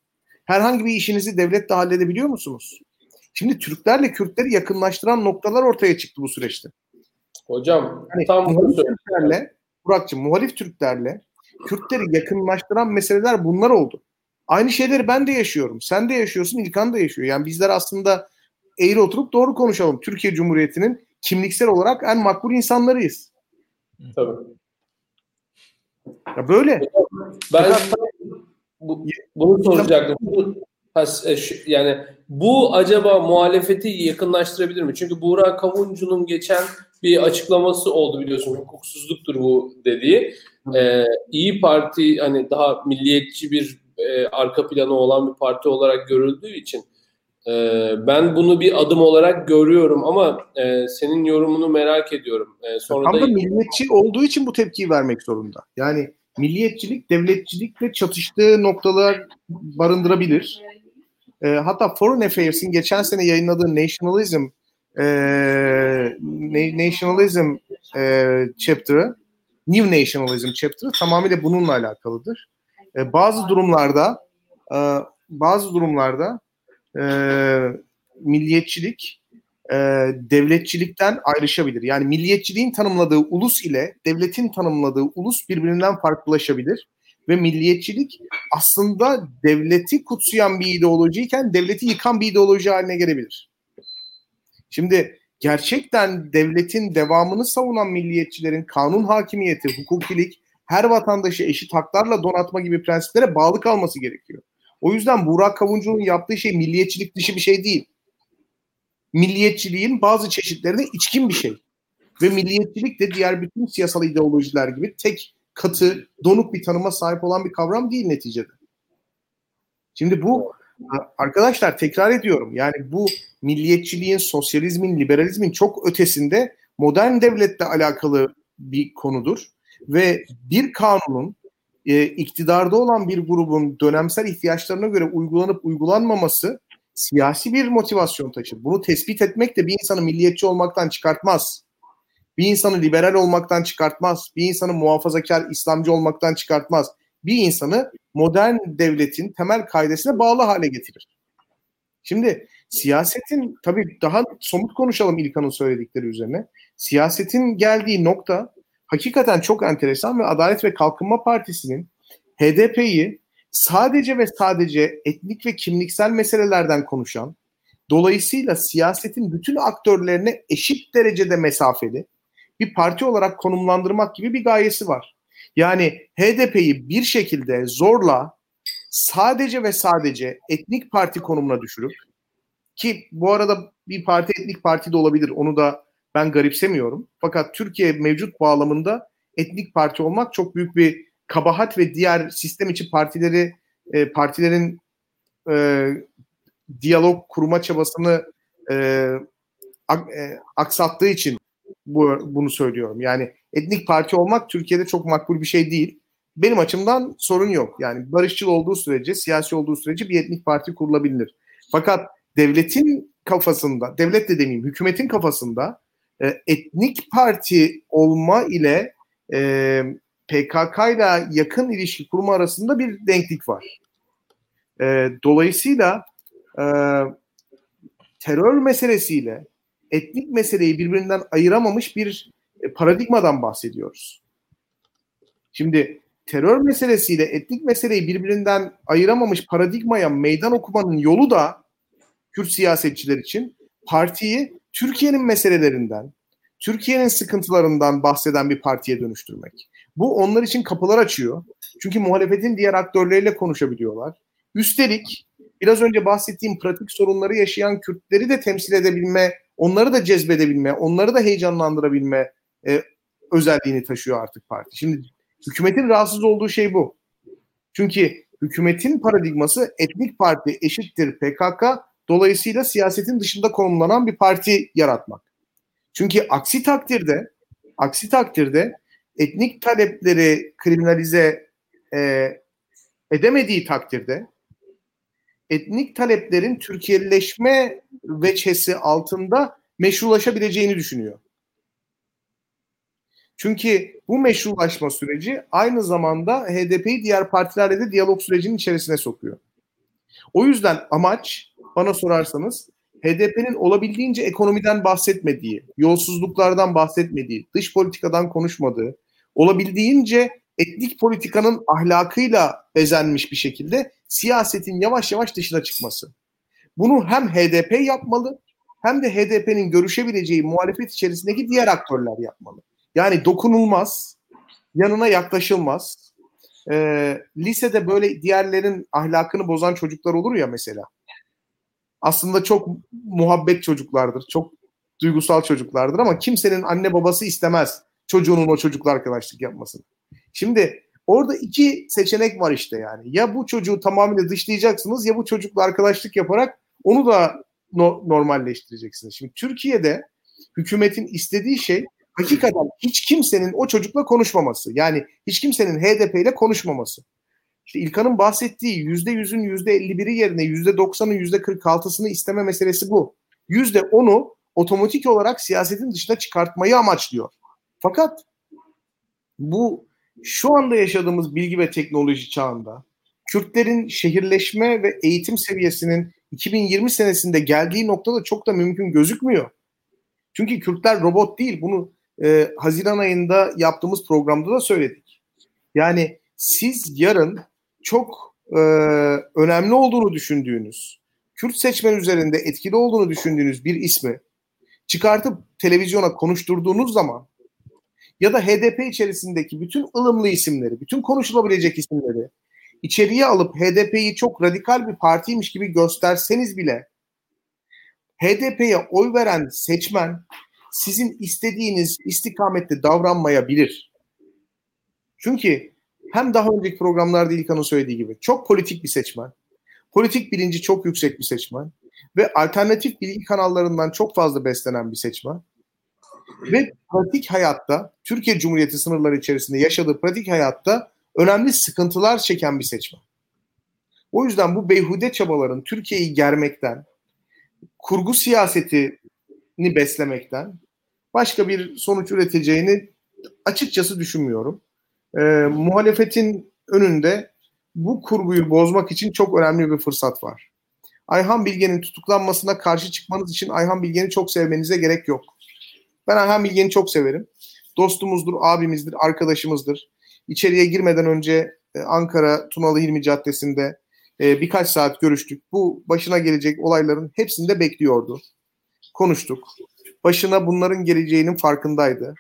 Herhangi bir işinizi devletle halledebiliyor musunuz? Şimdi Türklerle Kürtleri yakınlaştıran noktalar ortaya çıktı bu süreçte. Hocam yani tam muhalif Türklerle, Burak'cığım muhalif Türklerle Kürtleri yakınlaştıran meseleler bunlar oldu. Aynı şeyleri ben de yaşıyorum. Sen de yaşıyorsun, İlkan da yaşıyor. Yani bizler aslında eğri oturup doğru konuşalım. Türkiye Cumhuriyeti'nin kimliksel olarak en makbul insanlarıyız. Tabii. Ya böyle. Ben bu, bunu soracaktım. Bu, e, yani bu acaba muhalefeti yakınlaştırabilir mi? Çünkü Buğra Kavuncu'nun geçen bir açıklaması oldu biliyorsun. Hukuksuzluktur bu dediği. Ee, İyi Parti hani daha milliyetçi bir e, arka planı olan bir parti olarak görüldüğü için e, ben bunu bir adım olarak görüyorum ama e, senin yorumunu merak ediyorum. E, sonra Tam da milliyetçi olduğu için bu tepkiyi vermek zorunda. Yani milliyetçilik devletçilikle çatıştığı noktalar barındırabilir. E, hatta Foreign Affairs'in geçen sene yayınladığı Nationalism e, Nationalism e, chapter'ı New Nationalism chapter'ı tamamıyla bununla alakalıdır. E, bazı durumlarda e, bazı durumlarda e, milliyetçilik e, devletçilikten ayrışabilir. Yani milliyetçiliğin tanımladığı ulus ile devletin tanımladığı ulus birbirinden farklılaşabilir. Ve milliyetçilik aslında devleti kutsayan bir ideolojiyken devleti yıkan bir ideoloji haline gelebilir. Şimdi gerçekten devletin devamını savunan milliyetçilerin kanun hakimiyeti, hukukilik, her vatandaşı eşit haklarla donatma gibi prensiplere bağlı kalması gerekiyor. O yüzden Burak Kavuncu'nun yaptığı şey milliyetçilik dışı bir şey değil. Milliyetçiliğin bazı çeşitlerine içkin bir şey. Ve milliyetçilik de diğer bütün siyasal ideolojiler gibi tek katı, donuk bir tanıma sahip olan bir kavram değil neticede. Şimdi bu arkadaşlar tekrar ediyorum. Yani bu milliyetçiliğin, sosyalizmin, liberalizmin çok ötesinde modern devletle alakalı bir konudur. Ve bir kanunun e, iktidarda olan bir grubun dönemsel ihtiyaçlarına göre uygulanıp uygulanmaması siyasi bir motivasyon taşır. Bunu tespit etmek de bir insanı milliyetçi olmaktan çıkartmaz. Bir insanı liberal olmaktan çıkartmaz. Bir insanı muhafazakar, İslamcı olmaktan çıkartmaz. Bir insanı modern devletin temel kaidesine bağlı hale getirir. Şimdi siyasetin tabii daha somut konuşalım İlkan'ın söyledikleri üzerine. Siyasetin geldiği nokta hakikaten çok enteresan ve Adalet ve Kalkınma Partisi'nin HDP'yi sadece ve sadece etnik ve kimliksel meselelerden konuşan, dolayısıyla siyasetin bütün aktörlerine eşit derecede mesafeli bir parti olarak konumlandırmak gibi bir gayesi var. Yani HDP'yi bir şekilde zorla sadece ve sadece etnik parti konumuna düşürüp ki bu arada bir parti etnik parti de olabilir. Onu da ben garipsemiyorum. Fakat Türkiye mevcut bağlamında etnik parti olmak çok büyük bir kabahat ve diğer sistem içi partileri e, partilerin e, diyalog kurma çabasını e, ak, e, aksattığı için bu, bunu söylüyorum. Yani etnik parti olmak Türkiye'de çok makbul bir şey değil. Benim açımdan sorun yok. Yani barışçıl olduğu sürece, siyasi olduğu sürece bir etnik parti kurulabilir. Fakat devletin kafasında, devlet de demeyeyim, hükümetin kafasında e, etnik parti olma ile e, PKK ile yakın ilişki kurma arasında bir denklik var. E, dolayısıyla e, terör meselesiyle etnik meseleyi birbirinden ayıramamış bir e, paradigmadan bahsediyoruz. Şimdi terör meselesiyle etnik meseleyi birbirinden ayıramamış paradigmaya meydan okumanın yolu da Kürt siyasetçiler için partiyi Türkiye'nin meselelerinden, Türkiye'nin sıkıntılarından bahseden bir partiye dönüştürmek. Bu onlar için kapılar açıyor. Çünkü muhalefetin diğer aktörleriyle konuşabiliyorlar. Üstelik biraz önce bahsettiğim pratik sorunları yaşayan Kürtleri de temsil edebilme, onları da cezbedebilme, onları da heyecanlandırabilme e, özelliğini taşıyor artık parti. Şimdi hükümetin rahatsız olduğu şey bu. Çünkü hükümetin paradigması etnik parti eşittir PKK, Dolayısıyla siyasetin dışında konumlanan bir parti yaratmak. Çünkü aksi takdirde aksi takdirde etnik talepleri kriminalize e, edemediği takdirde etnik taleplerin Türkiye'leşme veçhesi altında meşrulaşabileceğini düşünüyor. Çünkü bu meşrulaşma süreci aynı zamanda HDP'yi diğer partilerle de diyalog sürecinin içerisine sokuyor. O yüzden amaç bana sorarsanız HDP'nin olabildiğince ekonomiden bahsetmediği, yolsuzluklardan bahsetmediği, dış politikadan konuşmadığı, olabildiğince etnik politikanın ahlakıyla bezenmiş bir şekilde siyasetin yavaş yavaş dışına çıkması. Bunu hem HDP yapmalı hem de HDP'nin görüşebileceği muhalefet içerisindeki diğer aktörler yapmalı. Yani dokunulmaz, yanına yaklaşılmaz. Ee, lisede böyle diğerlerin ahlakını bozan çocuklar olur ya mesela. Aslında çok muhabbet çocuklardır, çok duygusal çocuklardır ama kimsenin anne babası istemez çocuğunun o çocukla arkadaşlık yapmasını. Şimdi orada iki seçenek var işte yani. Ya bu çocuğu tamamıyla dışlayacaksınız ya bu çocukla arkadaşlık yaparak onu da no- normalleştireceksiniz. Şimdi Türkiye'de hükümetin istediği şey hakikaten hiç kimsenin o çocukla konuşmaması. Yani hiç kimsenin HDP ile konuşmaması. İşte İlkan'ın bahsettiği yüzde yüzün yüzde elli biri yerine yüzde doksanın yüzde kırk altısını isteme meselesi bu. Yüzde onu otomatik olarak siyasetin dışına çıkartmayı amaçlıyor. Fakat bu şu anda yaşadığımız bilgi ve teknoloji çağında Kürtlerin şehirleşme ve eğitim seviyesinin 2020 senesinde geldiği noktada çok da mümkün gözükmüyor. Çünkü Kürtler robot değil. Bunu e, Haziran ayında yaptığımız programda da söyledik. Yani siz yarın çok e, önemli olduğunu düşündüğünüz, Kürt seçmen üzerinde etkili olduğunu düşündüğünüz bir ismi çıkartıp televizyona konuşturduğunuz zaman ya da HDP içerisindeki bütün ılımlı isimleri, bütün konuşulabilecek isimleri içeriye alıp HDP'yi çok radikal bir partiymiş gibi gösterseniz bile HDP'ye oy veren seçmen sizin istediğiniz istikamette davranmayabilir. Çünkü hem daha önceki programlarda İlkan'ın söylediği gibi çok politik bir seçmen, politik bilinci çok yüksek bir seçmen ve alternatif bilgi kanallarından çok fazla beslenen bir seçmen ve pratik hayatta Türkiye Cumhuriyeti sınırları içerisinde yaşadığı pratik hayatta önemli sıkıntılar çeken bir seçmen. O yüzden bu beyhude çabaların Türkiye'yi germekten, kurgu siyasetini beslemekten başka bir sonuç üreteceğini açıkçası düşünmüyorum. Ee, muhalefetin önünde bu kurguyu bozmak için çok önemli bir fırsat var. Ayhan Bilge'nin tutuklanmasına karşı çıkmanız için Ayhan Bilge'ni çok sevmenize gerek yok. Ben Ayhan Bilge'ni çok severim. Dostumuzdur, abimizdir, arkadaşımızdır. İçeriye girmeden önce e, Ankara Tunalı Hilmi Caddesi'nde e, birkaç saat görüştük. Bu başına gelecek olayların hepsinde bekliyordu. Konuştuk. Başına bunların geleceğinin farkındaydı.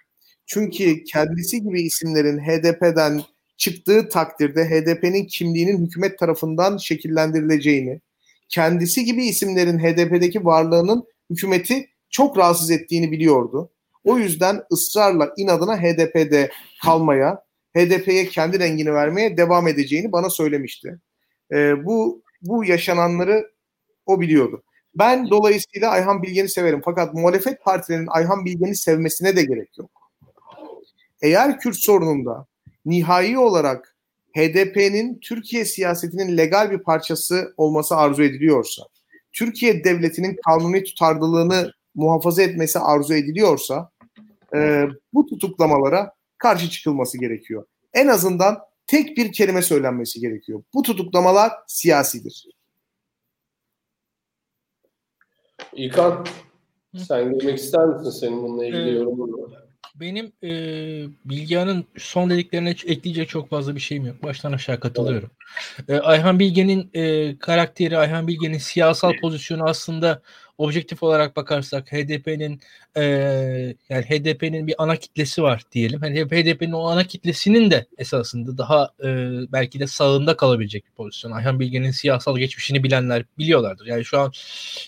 Çünkü kendisi gibi isimlerin HDP'den çıktığı takdirde HDP'nin kimliğinin hükümet tarafından şekillendirileceğini, kendisi gibi isimlerin HDP'deki varlığının hükümeti çok rahatsız ettiğini biliyordu. O yüzden ısrarla inadına HDP'de kalmaya, HDP'ye kendi rengini vermeye devam edeceğini bana söylemişti. E, bu bu yaşananları o biliyordu. Ben dolayısıyla Ayhan Bilgen'i severim. Fakat muhalefet partilerinin Ayhan Bilgen'i sevmesine de gerek yok. Eğer Kürt sorununda nihai olarak HDP'nin Türkiye siyasetinin legal bir parçası olması arzu ediliyorsa, Türkiye devletinin kanuni tutarlılığını muhafaza etmesi arzu ediliyorsa e, bu tutuklamalara karşı çıkılması gerekiyor. En azından tek bir kelime söylenmesi gerekiyor. Bu tutuklamalar siyasidir. İlkan sen girmek ister misin senin bununla ilgili ee, yorumun? Benim e, Bilgehan'ın son dediklerine ekleyecek çok fazla bir şeyim yok. Baştan aşağı katılıyorum. Evet. E, Ayhan Bilge'nin e, karakteri, Ayhan Bilge'nin siyasal pozisyonu aslında objektif olarak bakarsak HDP'nin e, yani HDP'nin bir ana kitlesi var diyelim. Hani HDP'nin o ana kitlesinin de esasında daha e, belki de sağında kalabilecek bir pozisyon. Ayhan Bilge'nin siyasal geçmişini bilenler biliyorlardır. Yani şu an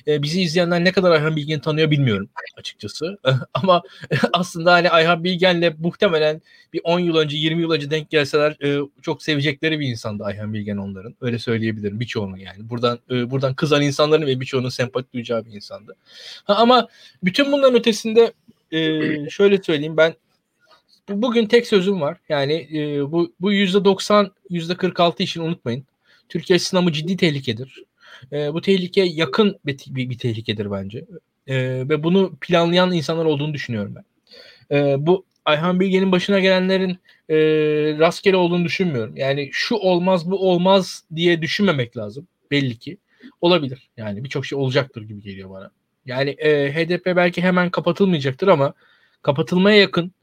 e, bizi izleyenler ne kadar Ayhan Bilge'ni tanıyor bilmiyorum açıkçası. Ama aslında hani Ayhan Bilgen'le muhtemelen bir 10 yıl önce 20 yıl önce denk gelseler e, çok sevecekleri bir insandı Ayhan Bilgen onların. Öyle söyleyebilirim birçoğunu yani. Buradan e, buradan kızan insanların ve birçoğunun sempati duyacağı bir insandı. Ha, ama bütün bunların ötesinde e, şöyle söyleyeyim ben bugün tek sözüm var. Yani e, bu bu %90 %46 işini unutmayın. Türkiye sınavı ciddi tehlikedir. E, bu tehlike yakın bir, bir, bir tehlikedir bence. E, ve bunu planlayan insanlar olduğunu düşünüyorum ben. E, bu Ayhan Bilge'nin başına gelenlerin e, rastgele olduğunu düşünmüyorum. Yani şu olmaz bu olmaz diye düşünmemek lazım belli ki. Olabilir. Yani birçok şey olacaktır gibi geliyor bana. Yani e, HDP belki hemen kapatılmayacaktır ama kapatılmaya yakın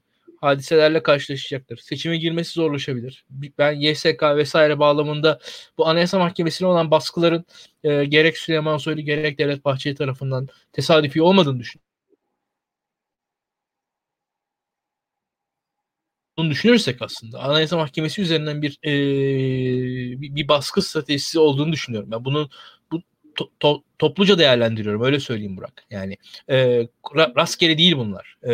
hadiselerle karşılaşacaktır. Seçime girmesi zorlaşabilir. Ben YSK vesaire bağlamında bu Anayasa Mahkemesi'ne olan baskıların e, gerek Süleyman Soylu gerek Devlet Bahçeli tarafından tesadüfi olmadığını düşünüyorum. bunu düşünürsek aslında Anayasa Mahkemesi üzerinden bir e, bir, baskı stratejisi olduğunu düşünüyorum. Ben bunun bu to, to, topluca değerlendiriyorum öyle söyleyeyim Burak. Yani e, rastgele değil bunlar. E,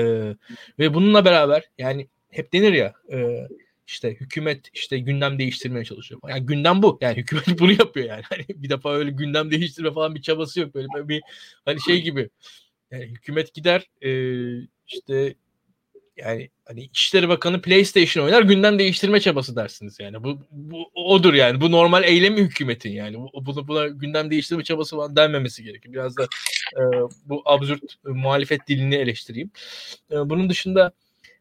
ve bununla beraber yani hep denir ya e, işte hükümet işte gündem değiştirmeye çalışıyor. Yani gündem bu. Yani hükümet bunu yapıyor yani. Hani bir defa öyle gündem değiştirme falan bir çabası yok. Böyle bir hani şey gibi. Yani hükümet gider e, işte yani hani İçişleri Bakanı PlayStation oynar gündem değiştirme çabası dersiniz yani. Bu, bu odur yani. Bu normal eylemi hükümetin yani. Bu, buna, gündem değiştirme çabası falan denmemesi gerekiyor. Biraz da e, bu absürt e, muhalefet dilini eleştireyim. E, bunun dışında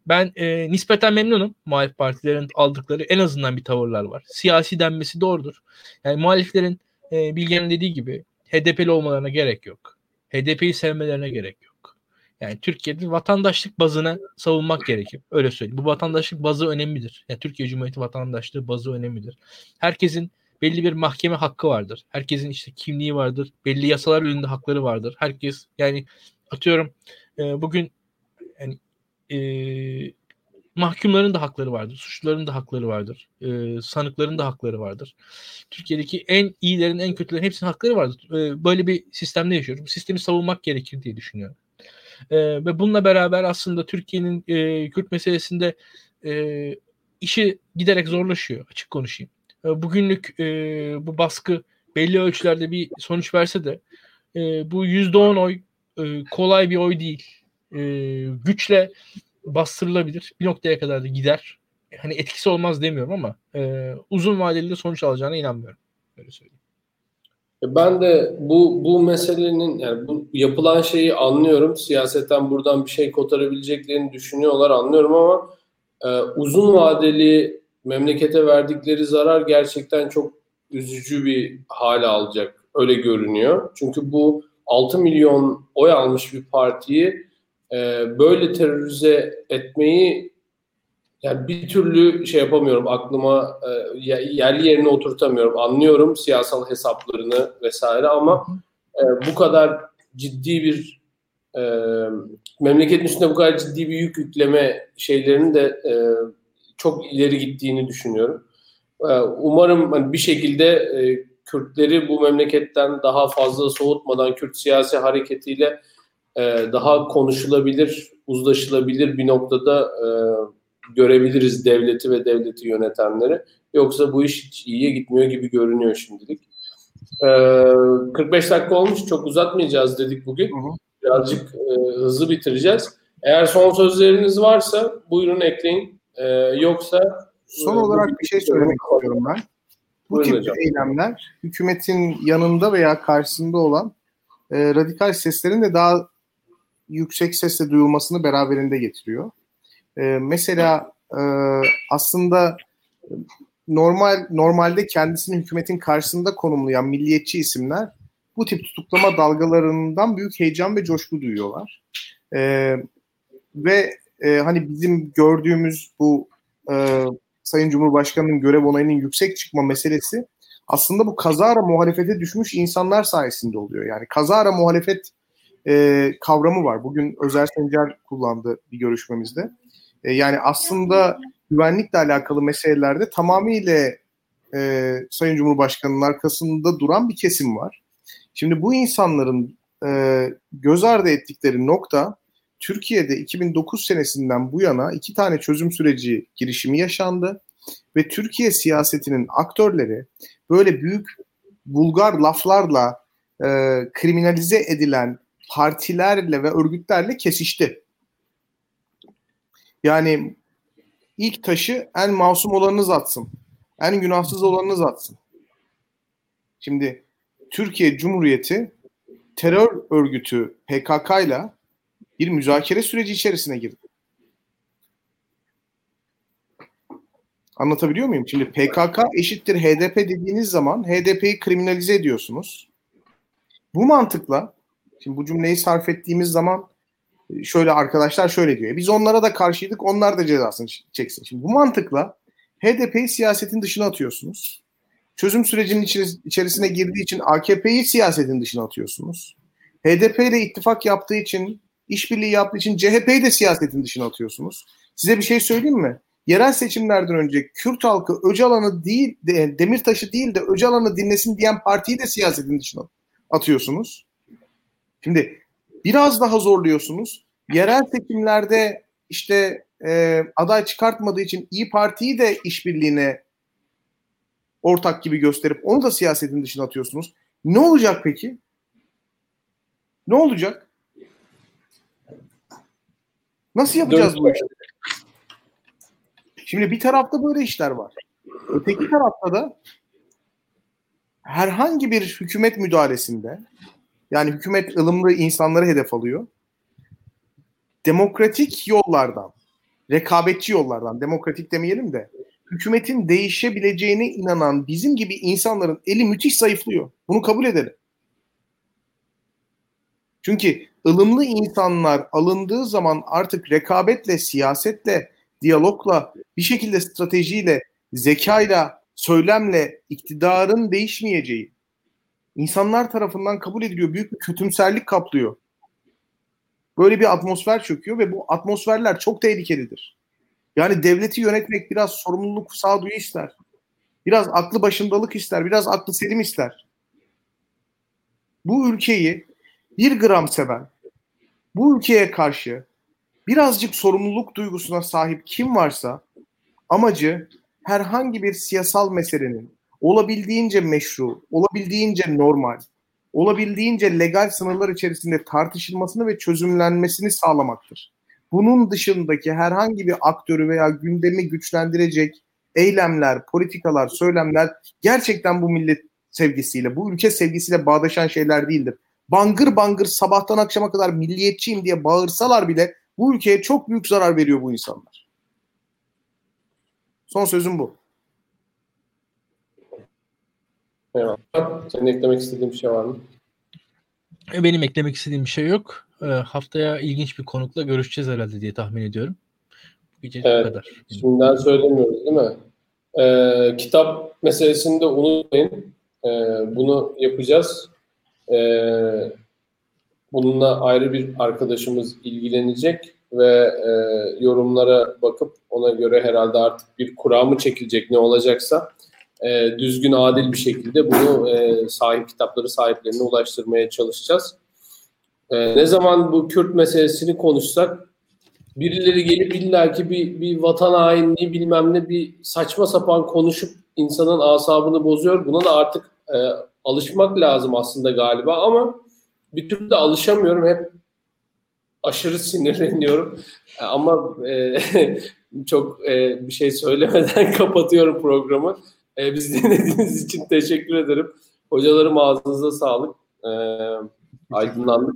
ben e, nispeten memnunum. Muhalif partilerin aldıkları en azından bir tavırlar var. Siyasi denmesi doğrudur. Yani muhaliflerin e, Bilge'nin dediği gibi HDP'li olmalarına gerek yok. HDP'yi sevmelerine gerek yok. Yani Türkiye'de vatandaşlık bazına savunmak gerekir. Öyle söyleyeyim. Bu vatandaşlık bazı önemlidir. Yani Türkiye Cumhuriyeti vatandaşlığı bazı önemlidir. Herkesin belli bir mahkeme hakkı vardır. Herkesin işte kimliği vardır. Belli yasalar önünde hakları vardır. Herkes yani atıyorum e, bugün yani e, mahkumların da hakları vardır. Suçluların da hakları vardır. E, sanıkların da hakları vardır. Türkiye'deki en iyilerin en kötülerin hepsinin hakları vardır. E, böyle bir sistemde yaşıyoruz. Bu sistemi savunmak gerekir diye düşünüyorum. E, ve bununla beraber aslında Türkiye'nin e, Kürt meselesinde e, işi giderek zorlaşıyor açık konuşayım. E, bugünlük e, bu baskı belli ölçülerde bir sonuç verse de e, bu yüzde on oy e, kolay bir oy değil. E, güçle bastırılabilir. Bir noktaya kadar da gider. Hani etkisi olmaz demiyorum ama e, uzun vadeli de sonuç alacağına inanmıyorum. Öyle söyleyeyim. Ben de bu bu meselenin yani bu yapılan şeyi anlıyorum. Siyasetten buradan bir şey kotarabileceklerini düşünüyorlar anlıyorum ama e, uzun vadeli memlekete verdikleri zarar gerçekten çok üzücü bir hale alacak. Öyle görünüyor. Çünkü bu 6 milyon oy almış bir partiyi e, böyle terörize etmeyi yani bir türlü şey yapamıyorum aklıma e, yerli yerine oturtamıyorum. Anlıyorum siyasal hesaplarını vesaire ama e, bu kadar ciddi bir e, memleketin üstünde bu kadar ciddi bir yük yükleme şeylerinin de e, çok ileri gittiğini düşünüyorum. E, umarım hani bir şekilde e, Kürtleri bu memleketten daha fazla soğutmadan Kürt siyasi hareketiyle e, daha konuşulabilir, uzlaşılabilir bir noktada e, görebiliriz devleti ve devleti yönetenleri. Yoksa bu iş iyiye gitmiyor gibi görünüyor şimdilik. Ee, 45 dakika olmuş. Çok uzatmayacağız dedik bugün. Birazcık e, hızlı bitireceğiz. Eğer son sözleriniz varsa buyurun ekleyin. Ee, yoksa son olarak bir şey söylemek istiyorum ben. Bu Buyurun tip hocam. eylemler hükümetin yanında veya karşısında olan e, radikal seslerin de daha yüksek sesle duyulmasını beraberinde getiriyor. E, mesela e, aslında normal normalde kendisini hükümetin karşısında konumlayan milliyetçi isimler bu tip tutuklama dalgalarından büyük heyecan ve coşku duyuyorlar. E, ve e, hani bizim gördüğümüz bu e, Sayın Cumhurbaşkanı'nın görev onayının yüksek çıkma meselesi aslında bu kazara muhalefete düşmüş insanlar sayesinde oluyor. Yani kazara muhalefet e, kavramı var. Bugün Özer Sencer kullandı bir görüşmemizde. E, yani aslında güvenlikle alakalı meselelerde tamamıyla e, Sayın Cumhurbaşkanı'nın arkasında duran bir kesim var. Şimdi bu insanların e, göz ardı ettikleri nokta Türkiye'de 2009 senesinden bu yana iki tane çözüm süreci girişimi yaşandı ve Türkiye siyasetinin aktörleri böyle büyük vulgar laflarla e, kriminalize edilen partilerle ve örgütlerle kesişti. Yani ilk taşı en masum olanınız atsın. En günahsız olanınız atsın. Şimdi Türkiye Cumhuriyeti terör örgütü PKK ile bir müzakere süreci içerisine girdi. Anlatabiliyor muyum? Şimdi PKK eşittir HDP dediğiniz zaman HDP'yi kriminalize ediyorsunuz. Bu mantıkla şimdi bu cümleyi sarf ettiğimiz zaman şöyle arkadaşlar şöyle diyor. Biz onlara da karşıydık onlar da cezasını çeksin. Şimdi bu mantıkla HDP'yi siyasetin dışına atıyorsunuz. Çözüm sürecinin içerisine girdiği için AKP'yi siyasetin dışına atıyorsunuz. HDP ile ittifak yaptığı için, işbirliği yaptığı için CHP'yi de siyasetin dışına atıyorsunuz. Size bir şey söyleyeyim mi? Yerel seçimlerden önce Kürt halkı Öcalan'ı değil, Demirtaş'ı değil de Öcalan'ı dinlesin diyen partiyi de siyasetin dışına atıyorsunuz. Şimdi biraz daha zorluyorsunuz. Yerel seçimlerde işte e, aday çıkartmadığı için İyi Parti'yi de işbirliğine ortak gibi gösterip onu da siyasetin dışına atıyorsunuz. Ne olacak peki? Ne olacak? Nasıl yapacağız bu işi? Şimdi bir tarafta böyle işler var. Öteki tarafta da herhangi bir hükümet müdahalesinde yani hükümet ılımlı insanları hedef alıyor. Demokratik yollardan, rekabetçi yollardan, demokratik demeyelim de hükümetin değişebileceğine inanan bizim gibi insanların eli müthiş zayıflıyor. Bunu kabul edelim. Çünkü ılımlı insanlar alındığı zaman artık rekabetle, siyasetle, diyalogla, bir şekilde stratejiyle, zekayla, söylemle iktidarın değişmeyeceği insanlar tarafından kabul ediliyor. Büyük bir kötümserlik kaplıyor. Böyle bir atmosfer çöküyor ve bu atmosferler çok tehlikelidir. Yani devleti yönetmek biraz sorumluluk sağduyu ister. Biraz aklı başındalık ister, biraz aklı selim ister. Bu ülkeyi bir gram seven, bu ülkeye karşı birazcık sorumluluk duygusuna sahip kim varsa amacı herhangi bir siyasal meselenin olabildiğince meşru, olabildiğince normal, olabildiğince legal sınırlar içerisinde tartışılmasını ve çözümlenmesini sağlamaktır. Bunun dışındaki herhangi bir aktörü veya gündemi güçlendirecek eylemler, politikalar, söylemler gerçekten bu millet sevgisiyle, bu ülke sevgisiyle bağdaşan şeyler değildir. Bangır bangır sabahtan akşama kadar milliyetçiyim diye bağırsalar bile bu ülkeye çok büyük zarar veriyor bu insanlar. Son sözüm bu. Eyvallah. Senin eklemek istediğin bir şey var mı? E, benim eklemek istediğim bir şey yok. E, haftaya ilginç bir konukla görüşeceğiz herhalde diye tahmin ediyorum. Bu gece evet, kadar. Şimdiden söylemiyoruz değil mi? Ee, kitap meselesini de unutmayın. Ee, bunu yapacağız. Ee, bununla ayrı bir arkadaşımız ilgilenecek ve e, yorumlara bakıp ona göre herhalde artık bir kura mı çekilecek ne olacaksa e, düzgün, adil bir şekilde bunu e, sahip kitapları sahiplerine ulaştırmaya çalışacağız. E, ne zaman bu Kürt meselesini konuşsak birileri gelip illaki bir, bir vatan hainliği bilmem ne bir saçma sapan konuşup insanın asabını bozuyor. Buna da artık e, alışmak lazım aslında galiba ama bir türlü de alışamıyorum. Hep aşırı sinirleniyorum. Ama e, çok e, bir şey söylemeden kapatıyorum programı. E, biz dinlediğiniz için teşekkür ederim. Hocalarım ağzınıza sağlık. E, aydınlandık.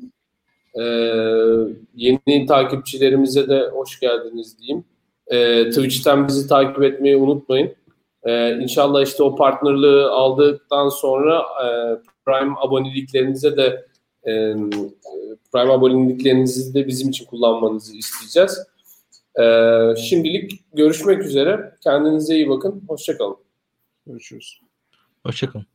E, yeni takipçilerimize de hoş geldiniz diyeyim. E, Twitch'ten bizi takip etmeyi unutmayın. E, inşallah işte o partnerlığı aldıktan sonra e, Prime aboneliklerinize de e, Prime aboneliklerinizi de bizim için kullanmanızı isteyeceğiz. E, şimdilik görüşmek üzere. Kendinize iyi bakın. Hoşçakalın. Görüşürüz. Hoşçakalın.